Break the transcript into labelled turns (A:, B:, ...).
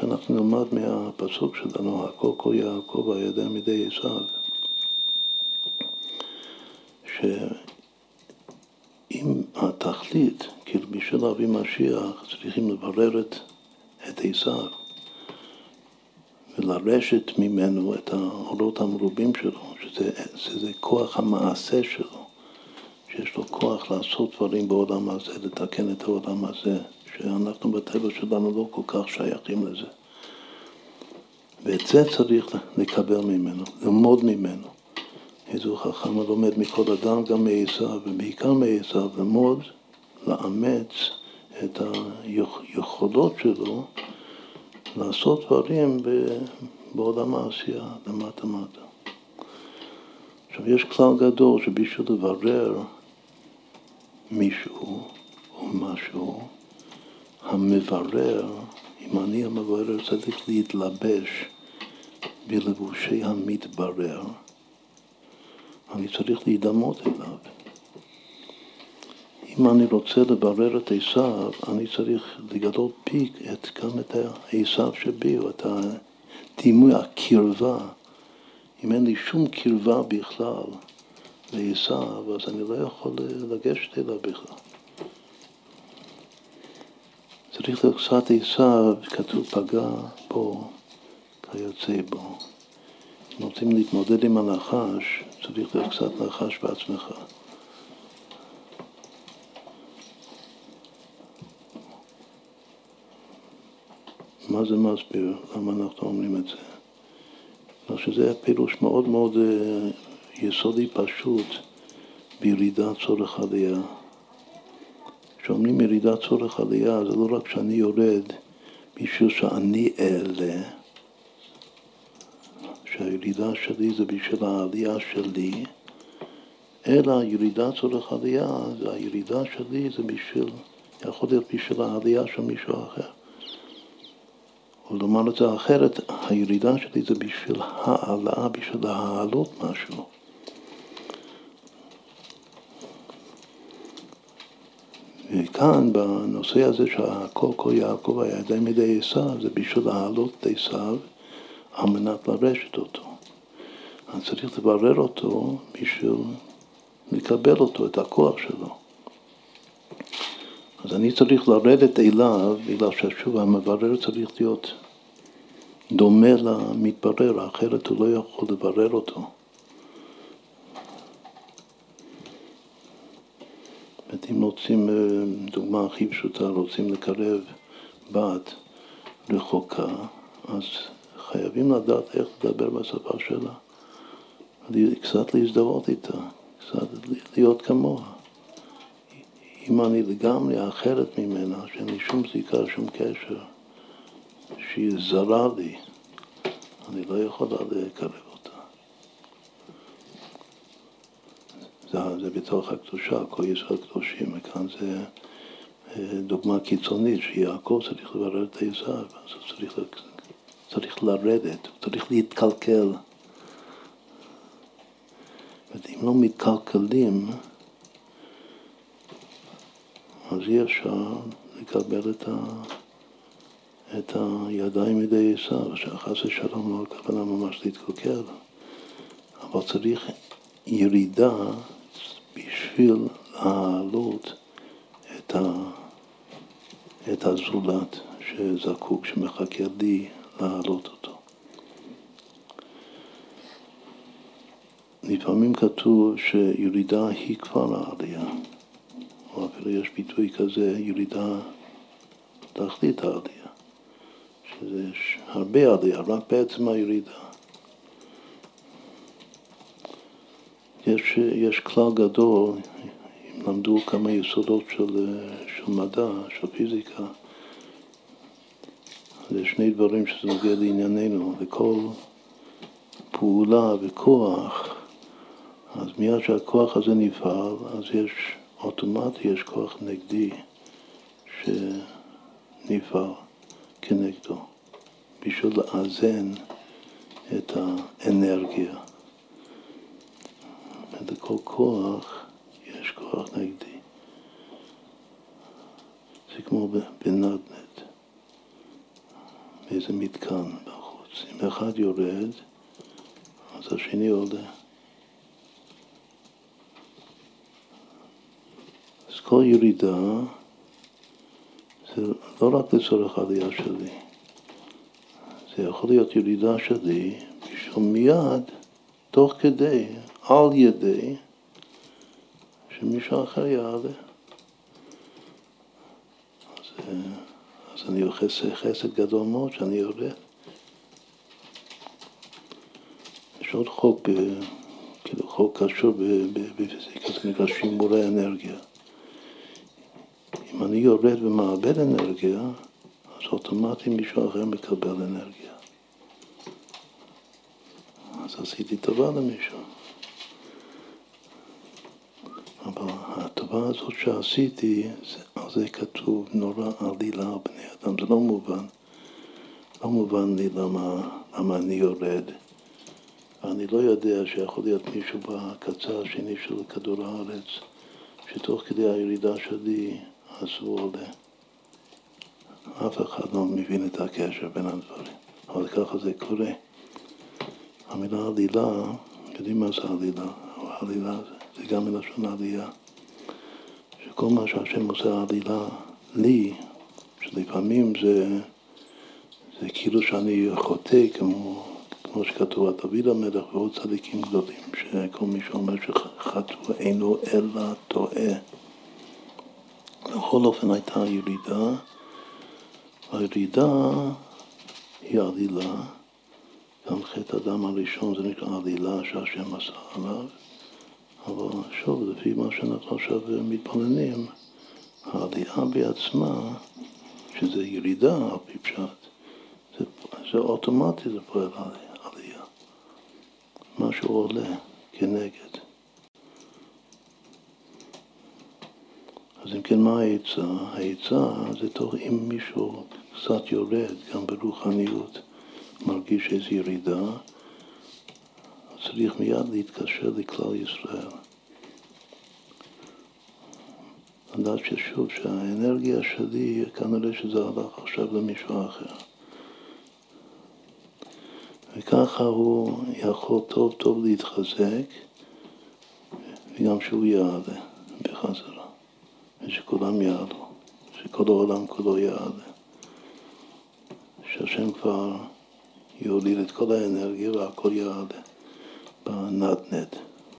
A: שאנחנו נלמד מהפסוק שלנו, הכל כל יעקב הידע מידי עשיו, שאם התכלית, כאילו בשביל להביא משיח צריכים לברר את, את עשיו ולרשת ממנו את האורות המרובים שלו, שזה, שזה כוח המעשה שלו, שיש לו כוח לעשות דברים בעולם הזה, לתקן את העולם הזה, שאנחנו בטבע שלנו לא כל כך שייכים לזה. ואת זה צריך לקבל ממנו, ללמוד ממנו. איזו חכם הלומד מכל אדם, גם מעשיו, ובעיקר מעשיו, ללמוד, לאמץ את היכולות שלו לעשות דברים בעולם העשייה, למטה מטה. עכשיו, יש כלל גדול שבשביל לברר מישהו או משהו, המברר, אם אני המברר, צריך להתלבש בלבושי המתברר. אני צריך להידמות אליו. אם אני רוצה לברר את עשיו, אני צריך לגלות בי את, גם את העשיו שבי, או את הדימוי, הקרבה. אם אין לי שום קרבה בכלל לעשיו, אז אני לא יכול לגשת אליו בכלל. צריך לקצת עשיו, כתוב פגע בו, כיוצא בו. אם רוצים להתמודד עם הנחש, צריך קצת נחש בעצמך. מה זה מסביר? למה אנחנו אומרים את זה? לא שזה פירוש מאוד מאוד אה, יסודי פשוט בירידת צורך עלייה. כשאומרים ירידת צורך עלייה זה לא רק שאני יורד בשביל שאני אעלה, שהירידה שלי זה בשביל העלייה שלי, אלא ירידת צורך עלייה, זה הירידה שלי זה בשביל, יכול להיות בשביל העלייה של מישהו אחר. או לומר את זה אחרת, הירידה שלי זה בשביל העלאה, בשביל להעלות משהו. וכאן, בנושא הזה שהכל כל יעקב היה ידי מידי עשיו, זה בשביל להעלות את עשיו על מנת לרשת אותו. אז צריך לברר אותו בשביל לקבל אותו, את הכוח שלו. אז אני צריך לרדת אליו, בגלל ששוב המברר צריך להיות דומה למתברר, אחרת הוא לא יכול לברר אותו. זאת אם רוצים, אה, דוגמה הכי פשוטה, רוצים לקרב בת רחוקה, אז חייבים לדעת איך לדבר בשפה שלה. קצת להזדהות איתה, קצת להיות כמוה. אם אני לגמרי אחרת ממנה, שאין לי שום זיקה, שום קשר, שהיא זרה לי, אני לא יכולה לקרב זה, זה בתוך הקדושה, כל ישראל קדושים, וכאן זה אה, דוגמה קיצונית, שיעקב צריך לברר את עשיו, אז הוא צריך, צריך לרדת, הוא צריך להתקלקל. אם לא מתקלקלים, אז אי אפשר לקבל את, ה, את הידיים מידי עשיו, שחס ושלום לא הכוונה ממש להתקלקל, אבל צריך ירידה בשביל להעלות את, ה, את הזולת שזקוק, שמחכה לי להעלות אותו. לפעמים כתוב שירידה היא כבר העלייה. או אפילו יש ביטוי כזה, ירידה תכלית העלייה, שזה הרבה עלייה, רק בעצם הירידה. יש, יש כלל גדול, אם למדו כמה יסודות של, של מדע, של פיזיקה, זה שני דברים שזה נוגע לענייננו, וכל פעולה וכוח, אז מיד שהכוח הזה נפעל, אז יש אוטומטי יש כוח נגדי שנפעל כנגדו, בשביל לאזן את האנרגיה. לכל כוח יש כוח נגדי. זה כמו בנדנד. מאיזה מתקן בחוץ. אם אחד יורד, אז השני עולה. אז כל ירידה זה לא רק לצורך העלייה שלי, זה יכול להיות ירידה שלי בשביל מיד, תוך כדי, על ידי, שמישהו אחר יעלה. אז, אז אני עושה חסד גדול מאוד שאני יורד. יש עוד חוק, אה, כאילו חוק קשור בפיזיקה, זה נקרא שימורי אנרגיה. אם אני יורד ומאבד אנרגיה, אז אוטומטית מישהו אחר מקבל אנרגיה. אז עשיתי טובה למישהו. אבל הטובה הזאת שעשיתי, על זה כתוב נורא עלילה על בני אדם, זה לא מובן. לא מובן לי למה, למה אני יורד. אני לא יודע שיכול להיות מישהו בקצה השני של כדור הארץ, שתוך כדי הירידה שלי אז הוא עולה. אף אחד לא מבין את הקשר בין הדברים, אבל ככה זה קורה. המילה עלילה, יודעים מה זה עלילה? עלילה זה גם מלשון עלייה. שכל מה שהשם עושה עלילה לי, שלפעמים זה, זה כאילו שאני חוטא, כמו, כמו שכתוב על דוד המלך ועוד צדיקים גדולים, שכל מי שאומר שחטאו אינו אלא טועה. בכל אופן הייתה ירידה, והירידה היא עלילה, גם חטא הדם הראשון זה נקרא עלילה שהשם עשה עליו, אבל שוב, לפי מה שאנחנו עכשיו מתפללים, העלייה בעצמה, שזה ירידה על פי פשט, זה, זה אוטומטי, זה פועל עלייה. משהו עולה כנגד. אז אם כן, מה העצה? העצה זה תוך אם מישהו קצת יורד, גם ברוחניות, מרגיש איזו ירידה, צריך מיד להתקשר לכלל ישראל. לדעת ששוב, שהאנרגיה שלי, כנראה שזה הלך עכשיו למישהו אחר. וככה הוא יכול טוב טוב להתחזק, וגם שהוא יעלה בחזרה. ושכולם יעלו, שכל העולם כולו יעלה. שהשם כבר יוליד את כל האנרגיה והכל יעלה בנדנד.